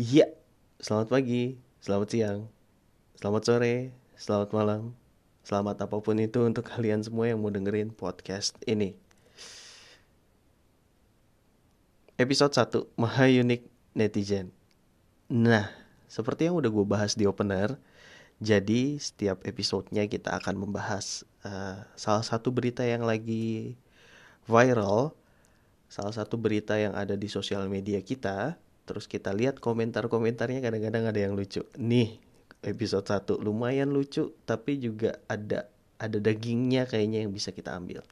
Iya, selamat pagi, selamat siang, selamat sore, selamat malam, selamat apa pun itu untuk kalian semua yang mau dengerin podcast ini. Episode 1, Maha Unik Netizen. Nah, seperti yang udah gue bahas di opener, jadi setiap episodenya kita akan membahas uh, salah satu berita yang lagi viral, salah satu berita yang ada di sosial media kita, terus kita lihat komentar-komentarnya kadang-kadang ada yang lucu. Nih, episode 1 lumayan lucu tapi juga ada ada dagingnya kayaknya yang bisa kita ambil.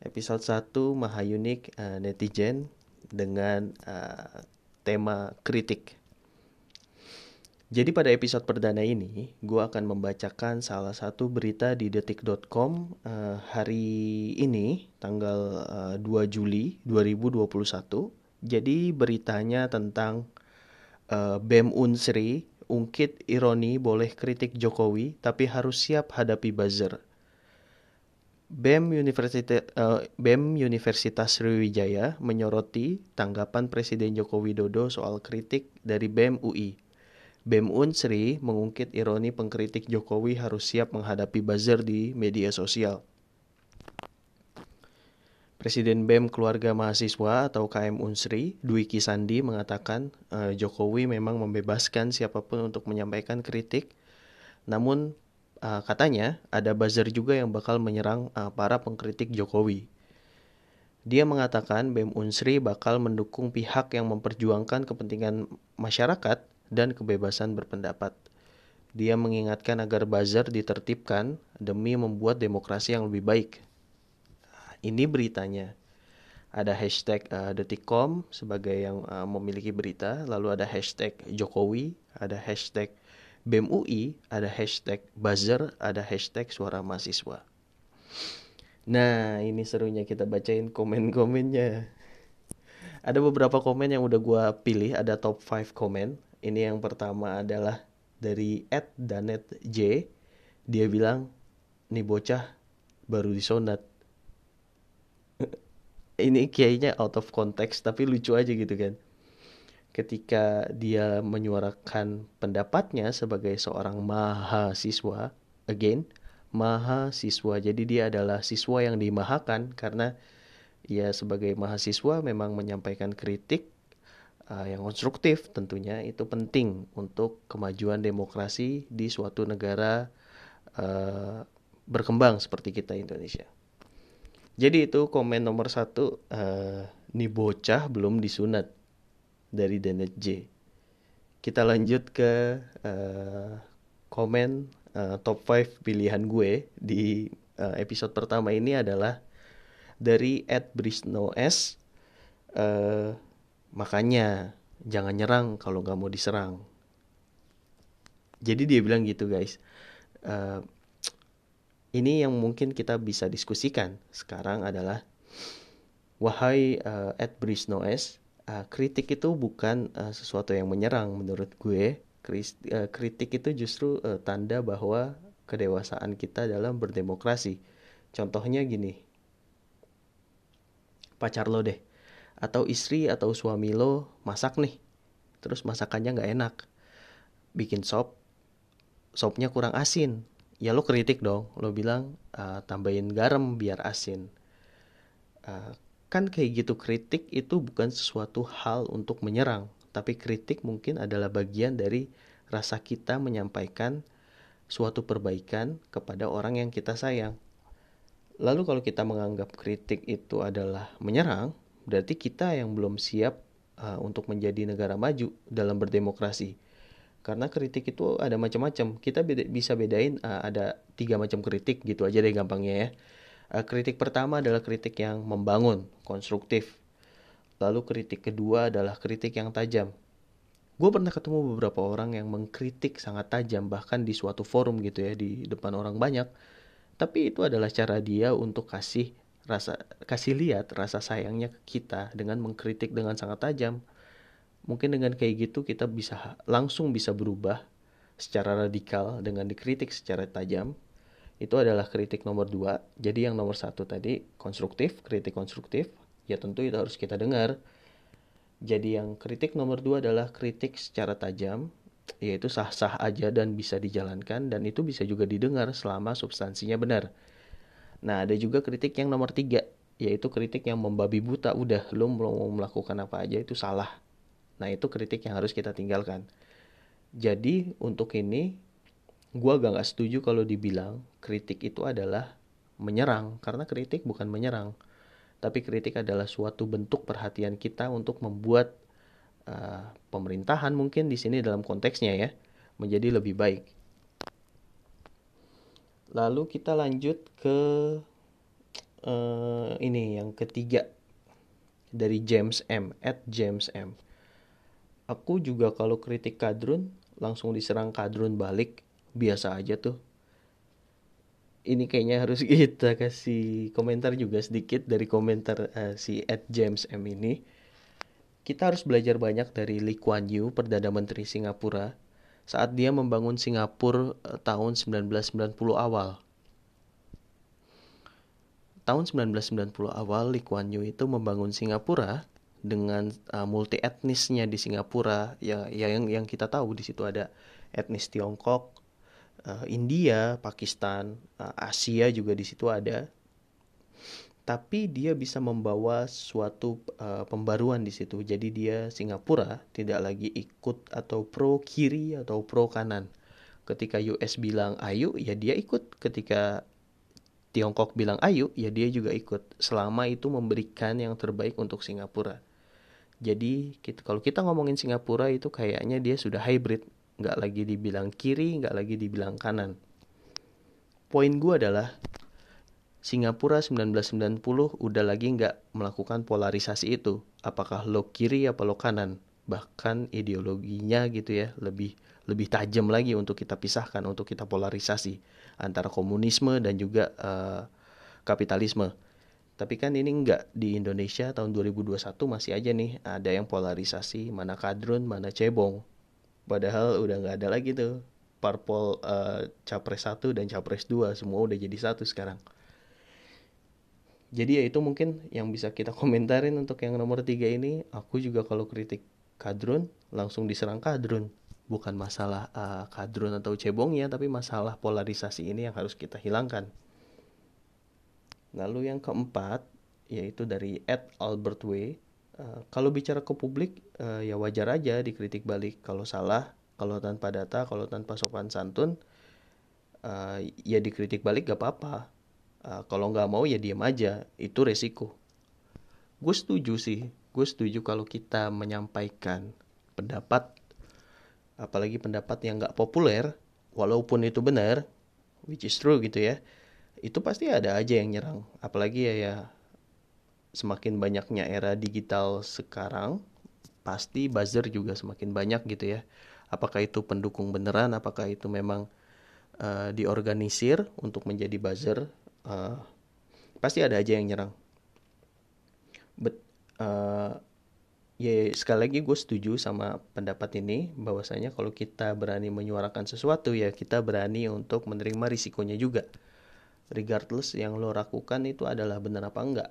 Episode 1 Maha Unik uh, netizen dengan uh, tema kritik. Jadi pada episode perdana ini, gue akan membacakan salah satu berita di detik.com uh, hari ini, tanggal uh, 2 Juli 2021 jadi beritanya tentang uh, BEM Unsri, ungkit ironi boleh kritik Jokowi tapi harus siap hadapi buzzer. BEM Universitas, uh, BEM Universitas Sriwijaya menyoroti tanggapan Presiden Joko Widodo soal kritik dari BEM UI. BEM Unsri mengungkit ironi pengkritik Jokowi harus siap menghadapi buzzer di media sosial. Presiden BEM Keluarga Mahasiswa atau KM Unsri, Dwi Kisandi mengatakan uh, Jokowi memang membebaskan siapa pun untuk menyampaikan kritik. Namun uh, katanya ada buzzer juga yang bakal menyerang uh, para pengkritik Jokowi. Dia mengatakan BEM Unsri bakal mendukung pihak yang memperjuangkan kepentingan masyarakat dan kebebasan berpendapat. Dia mengingatkan agar buzzer ditertibkan demi membuat demokrasi yang lebih baik ini beritanya. Ada hashtag uh, detikcom sebagai yang uh, memiliki berita, lalu ada hashtag Jokowi, ada hashtag BEM ada hashtag buzzer, ada hashtag suara mahasiswa. Nah, ini serunya kita bacain komen-komennya. Ada beberapa komen yang udah gue pilih, ada top 5 komen. Ini yang pertama adalah dari Ed Danet J. Dia bilang, nih bocah baru disonat ini kayaknya out of context tapi lucu aja gitu kan. Ketika dia menyuarakan pendapatnya sebagai seorang mahasiswa again mahasiswa. Jadi dia adalah siswa yang dimahakan karena ia sebagai mahasiswa memang menyampaikan kritik uh, yang konstruktif tentunya. Itu penting untuk kemajuan demokrasi di suatu negara uh, berkembang seperti kita Indonesia. Jadi itu komen nomor satu, uh, nih bocah belum disunat dari Danet J. Kita lanjut ke uh, komen uh, top 5 pilihan gue di uh, episode pertama ini adalah dari Ed Brisno S. Uh, makanya jangan nyerang kalau nggak mau diserang. Jadi dia bilang gitu guys. Uh, ini yang mungkin kita bisa diskusikan sekarang adalah wahai uh, Ed Brisnoes uh, kritik itu bukan uh, sesuatu yang menyerang menurut gue. Kritik itu justru uh, tanda bahwa kedewasaan kita dalam berdemokrasi. Contohnya gini. Pacar lo deh. Atau istri atau suami lo masak nih. Terus masakannya nggak enak. Bikin sop. Sopnya kurang asin ya lo kritik dong. Lo bilang uh, tambahin garam biar asin. Uh, kan kayak gitu kritik itu bukan sesuatu hal untuk menyerang tapi kritik mungkin adalah bagian dari rasa kita menyampaikan suatu perbaikan kepada orang yang kita sayang. Lalu kalau kita menganggap kritik itu adalah menyerang berarti kita yang belum siap uh, untuk menjadi negara maju dalam berdemokrasi karena kritik itu ada macam-macam. Kita beda, bisa bedain uh, ada tiga macam kritik gitu aja deh gampangnya ya. Uh, kritik pertama adalah kritik yang membangun konstruktif. Lalu kritik kedua adalah kritik yang tajam. Gue pernah ketemu beberapa orang yang mengkritik sangat tajam bahkan di suatu forum gitu ya di depan orang banyak. Tapi itu adalah cara dia untuk kasih rasa kasih lihat rasa sayangnya ke kita dengan mengkritik dengan sangat tajam Mungkin dengan kayak gitu kita bisa langsung bisa berubah secara radikal dengan dikritik secara tajam. Itu adalah kritik nomor dua. Jadi yang nomor satu tadi konstruktif, kritik konstruktif. Ya tentu itu harus kita dengar. Jadi yang kritik nomor dua adalah kritik secara tajam, yaitu sah-sah aja dan bisa dijalankan dan itu bisa juga didengar selama substansinya benar. Nah ada juga kritik yang nomor tiga, yaitu kritik yang membabi buta, udah lo mau melakukan apa aja itu salah. Nah itu kritik yang harus kita tinggalkan. Jadi untuk ini gue agak gak setuju kalau dibilang kritik itu adalah menyerang karena kritik bukan menyerang tapi kritik adalah suatu bentuk perhatian kita untuk membuat uh, pemerintahan mungkin di sini dalam konteksnya ya menjadi lebih baik. Lalu kita lanjut ke uh, ini yang ketiga dari James M at James M. Aku juga kalau kritik kadrun langsung diserang kadrun balik biasa aja tuh. Ini kayaknya harus kita kasih komentar juga sedikit dari komentar uh, si Ed James M ini. Kita harus belajar banyak dari Lee Kuan Yew Perdana Menteri Singapura saat dia membangun Singapura uh, tahun 1990 awal. Tahun 1990 awal Lee Kuan Yew itu membangun Singapura dengan uh, multi etnisnya di Singapura ya, ya yang yang kita tahu di situ ada etnis Tiongkok, uh, India, Pakistan, uh, Asia juga di situ ada. Tapi dia bisa membawa suatu uh, pembaruan di situ. Jadi dia Singapura tidak lagi ikut atau pro kiri atau pro kanan. Ketika US bilang ayo, ya dia ikut. Ketika Tiongkok bilang ayo, ya dia juga ikut. Selama itu memberikan yang terbaik untuk Singapura. Jadi kita, kalau kita ngomongin Singapura itu kayaknya dia sudah hybrid nggak lagi dibilang kiri, nggak lagi dibilang kanan. Poin gue adalah Singapura 1990 udah lagi nggak melakukan polarisasi itu. Apakah lo kiri apa lo kanan? Bahkan ideologinya gitu ya lebih lebih tajam lagi untuk kita pisahkan, untuk kita polarisasi antara komunisme dan juga uh, kapitalisme. Tapi kan ini enggak di Indonesia tahun 2021 masih aja nih ada yang polarisasi mana kadrun mana cebong Padahal udah nggak ada lagi tuh parpol uh, capres 1 dan capres 2 semua udah jadi satu sekarang. Jadi ya itu mungkin yang bisa kita komentarin untuk yang nomor tiga ini. Aku juga kalau kritik kadrun langsung diserang kadrun. Bukan masalah uh, kadrun atau cebongnya, tapi masalah polarisasi ini yang harus kita hilangkan. Lalu yang keempat, yaitu dari Ed Albert Way. Eh, kalau bicara ke publik uh, ya wajar aja dikritik balik. Kalau salah kalau tanpa data kalau tanpa sopan santun uh, ya dikritik balik gak apa-apa. Uh, kalau nggak mau ya diam aja. Itu resiko. Gue setuju sih. Gue setuju kalau kita menyampaikan pendapat apalagi pendapat yang nggak populer walaupun itu benar which is true gitu ya itu pasti ada aja yang nyerang apalagi ya ya semakin banyaknya era digital sekarang, pasti buzzer juga semakin banyak gitu ya. Apakah itu pendukung beneran, apakah itu memang uh, diorganisir untuk menjadi buzzer, uh, pasti ada aja yang nyerang. But, uh, ya sekali lagi gue setuju sama pendapat ini bahwasanya kalau kita berani menyuarakan sesuatu ya kita berani untuk menerima risikonya juga regardless yang lo lakukan itu adalah benar apa enggak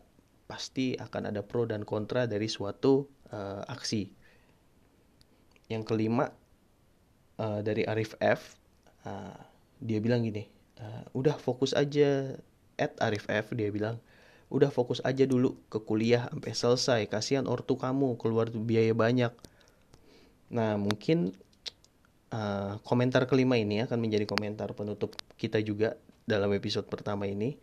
pasti akan ada pro dan kontra dari suatu uh, aksi. Yang kelima uh, dari Arif F, uh, dia bilang gini, uh, udah fokus aja at Arif F dia bilang, udah fokus aja dulu ke kuliah sampai selesai, kasihan ortu kamu keluar biaya banyak. Nah mungkin uh, komentar kelima ini akan menjadi komentar penutup kita juga dalam episode pertama ini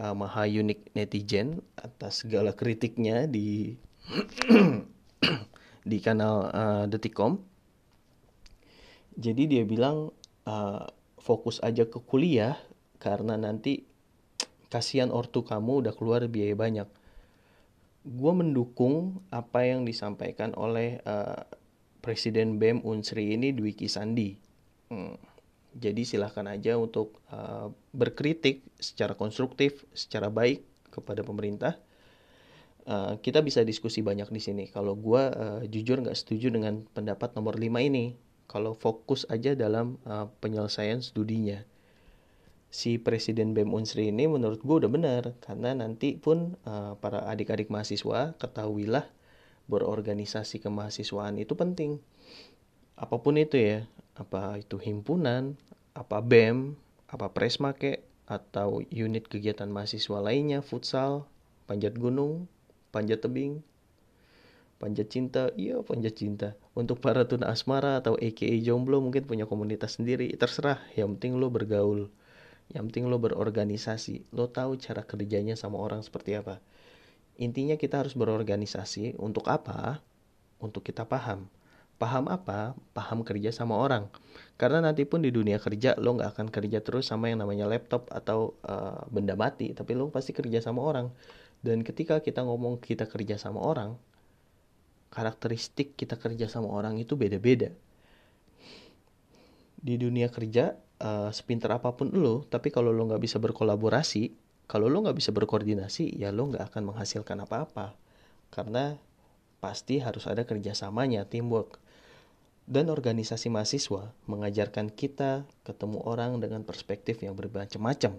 uh, maha unik netizen atas segala kritiknya di di kanal uh, Detikcom. Jadi dia bilang uh, fokus aja ke kuliah karena nanti kasihan ortu kamu udah keluar biaya banyak. Gue mendukung apa yang disampaikan oleh uh, Presiden BEM Unsri ini Dwiki Sandi. Hmm jadi silahkan aja untuk uh, berkritik secara konstruktif, secara baik kepada pemerintah. Uh, kita bisa diskusi banyak di sini. Kalau gue uh, jujur nggak setuju dengan pendapat nomor 5 ini. Kalau fokus aja dalam uh, penyelesaian studinya. Si Presiden BEM Unsri ini menurut gue udah benar. Karena nanti pun uh, para adik-adik mahasiswa ketahuilah berorganisasi kemahasiswaan itu penting apa pun itu ya apa itu himpunan apa BEM apa Presma kek atau unit kegiatan mahasiswa lainnya futsal panjat gunung panjat tebing panjat cinta iya panjat cinta. Untuk para tuna asmara atau AKA jomblo mungkin punya komunitas sendiri terserah. Yang penting lo bergaul yang penting lo berorganisasi. Lo tahu cara kerjanya sama orang seperti apa. Intinya kita harus berorganisasi untuk apa? Untuk kita paham paham apa paham kerja sama orang karena nanti pun di dunia kerja lo nggak akan kerja terus sama yang namanya laptop atau uh, benda mati tapi lo pasti kerja sama orang dan ketika kita ngomong kita kerja sama orang karakteristik kita kerja sama orang itu beda-beda. Di dunia kerja, uh, sepintar apa pun lo, tapi kalau lo nggak bisa berkolaborasi, kalau lo nggak bisa berkoordinasi, ya lo nggak akan menghasilkan apa-apa. Karena pasti harus ada kerjasamanya, teamwork. Dan organisasi mahasiswa mengajarkan kita ketemu orang dengan perspektif yang bermacam-macam.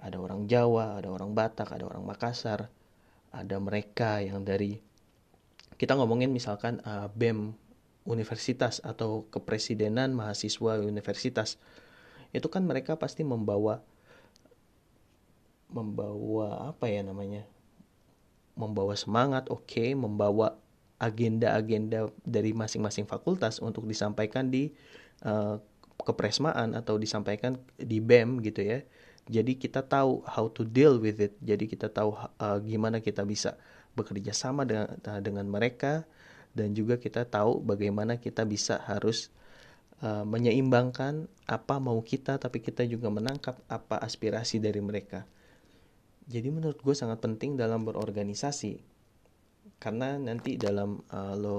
Ada orang Jawa, ada orang Batak, ada orang Makassar, ada mereka yang dari kita ngomongin misalkan uh, BEM universitas atau kepresidenan mahasiswa universitas itu kan mereka pasti membawa membawa apa ya namanya membawa semangat oke okay, membawa agenda-agenda dari masing-masing fakultas untuk disampaikan di uh, kepresmaan atau disampaikan di BEM gitu ya. Jadi kita tahu how to deal with it. Jadi kita tahu uh, gimana kita bisa bekerja sama dengan eh, dengan mereka. Dan juga kita tahu bagaimana kita bisa harus uh, menyeimbangkan apa mau kita tapi kita juga menangkap apa aspirasi dari mereka. Jadi menurut gue sangat penting dalam berorganisasi karena nanti dalam uh, lo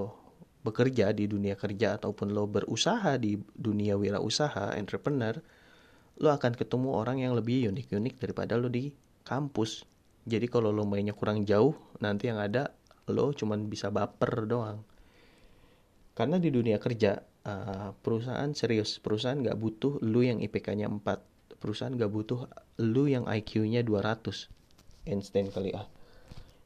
bekerja di dunia kerja ataupun lo berusaha di dunia wirausaha entrepreneur lo akan ketemu orang yang lebih unik-unik daripada lo di kampus jadi kalau lo mainnya kurang jauh, nanti yang ada lo cuman bisa baper doang. Karena di dunia kerja, uh, perusahaan serius, perusahaan nggak butuh lo yang IPK-nya 4. Perusahaan nggak butuh lo yang IQ-nya 200. Einstein kali ah.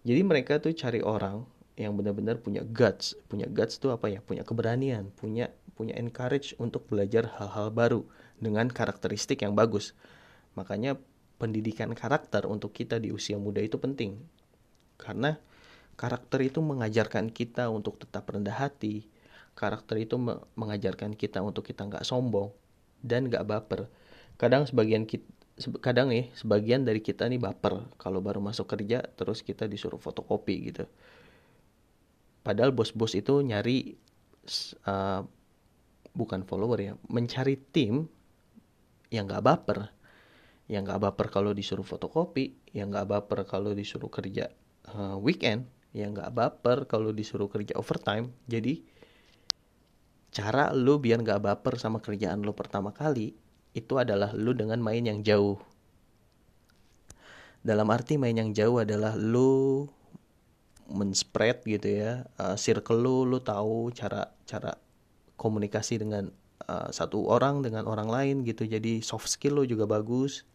Jadi mereka tuh cari orang yang benar-benar punya guts. Punya guts tuh apa ya? Punya keberanian, punya punya encourage untuk belajar hal-hal baru dengan karakteristik yang bagus. Makanya pendidikan karakter untuk kita di usia muda itu penting. Karena karakter itu mengajarkan kita untuk tetap rendah hati. Karakter itu mengajarkan kita untuk kita nggak sombong dan nggak baper. Kadang sebagian kita, kadang nih sebagian dari kita nih baper. Kalau baru masuk kerja terus kita disuruh fotokopi gitu. Padahal bos-bos itu nyari uh, bukan follower ya, mencari tim yang nggak baper. Yang nggak baper kalau disuruh fotokopi yang nggak baper kalau disuruh kerja uh, weekend yang nggak baper kalau disuruh kerja overtime. Jadi cara lu biar nggak baper sama kerjaan lu pertama kali itu adalah lu dengan main yang jauh. Dalam arti main yang jauh adalah lu menspread gitu ya uh, circle lu lu tahu cara cara komunikasi dengan uh, satu orang dengan orang lain gitu. Jadi soft skill lo juga bagus.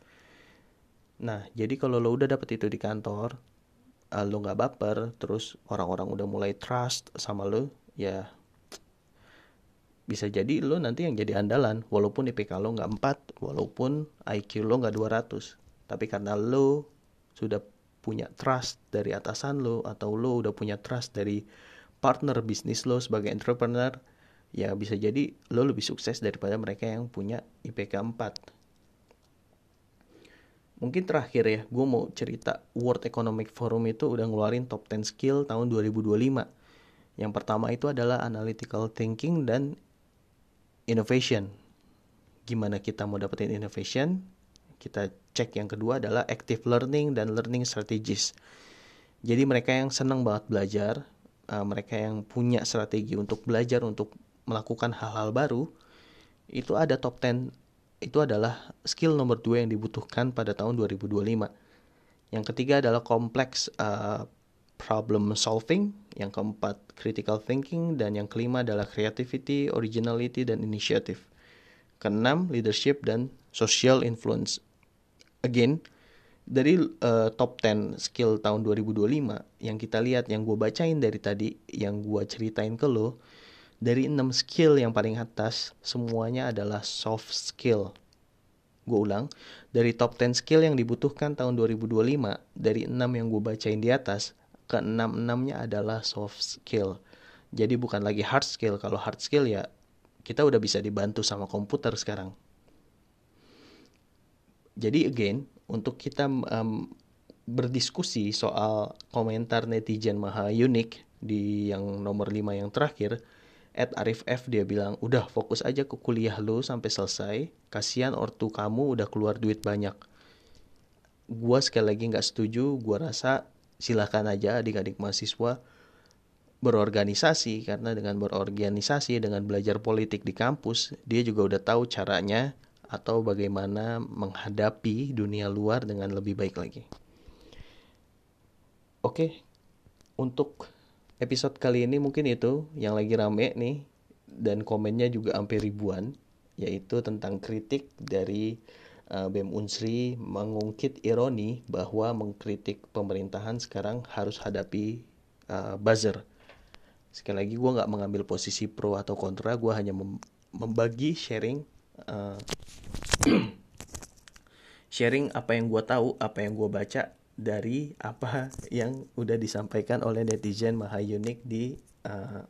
Nah, jadi kalau lo udah dapet itu di kantor, uh, lo nggak baper, terus orang-orang udah mulai trust sama lo, ya bisa jadi lo nanti yang jadi andalan, walaupun IPK lo nggak 4, walaupun IQ lo nggak 200. Tapi karena lo sudah punya trust dari atasan lo, atau lo udah punya trust dari partner bisnis lo sebagai entrepreneur, ya bisa jadi lo lebih sukses daripada mereka yang punya IPK 4 Mungkin terakhir ya, gue mau cerita World Economic Forum itu udah ngeluarin top 10 skill tahun 2025. Yang pertama itu adalah analytical thinking dan innovation. Gimana kita mau dapetin innovation? Kita cek yang kedua adalah active learning dan learning strategies. Jadi mereka yang senang banget belajar, uh, mereka yang punya strategi untuk belajar untuk melakukan hal-hal baru, itu ada top 10 itu adalah skill nomor dua yang dibutuhkan pada tahun 2025. Yang ketiga adalah kompleks uh, problem solving, yang keempat critical thinking, dan yang kelima adalah creativity, originality, dan initiative. Keenam leadership dan social influence. Again, dari uh, top 10 skill tahun 2025 yang kita lihat yang gue bacain dari tadi yang gue ceritain ke lo dari 6 skill yang paling atas semuanya adalah soft skill gue ulang dari top 10 skill yang dibutuhkan tahun 2025 dari 6 yang gue bacain di atas ke 6 enamnya adalah soft skill. Jadi bukan lagi hard skill. Kalau hard skill ya kita udah bisa dibantu sama komputer sekarang. Jadi again untuk kita um, berdiskusi soal komentar netizen maha unik di yang nomor 5 yang terakhir Ed Arif F dia bilang udah fokus aja ke kuliah lu sampai selesai. Kasihan ortu kamu udah keluar duit banyak. Gua sekali lagi nggak setuju. Gua rasa silahkan aja adik-adik mahasiswa berorganisasi karena dengan berorganisasi dengan belajar politik di kampus dia juga udah tahu caranya atau bagaimana menghadapi dunia luar dengan lebih baik lagi. Oke, untuk episode kali ini mungkin itu yang lagi rame nih dan komennya juga hampir ribuan yaitu tentang kritik dari BEM Unsri mengungkit ironi bahwa mengkritik pemerintahan sekarang harus hadapi uh, buzzer. Sekali lagi gue nggak mengambil posisi pro atau kontra, gue hanya membagi sharing uh, sharing apa yang gue tahu, apa yang gue baca dari apa yang udah disampaikan oleh netizen Mahayunik di uh,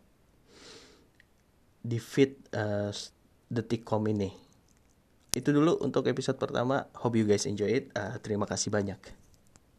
di feed uh, detikcom ini. Itu dulu untuk episode pertama. Hope you guys enjoy it. Uh, terima kasih banyak.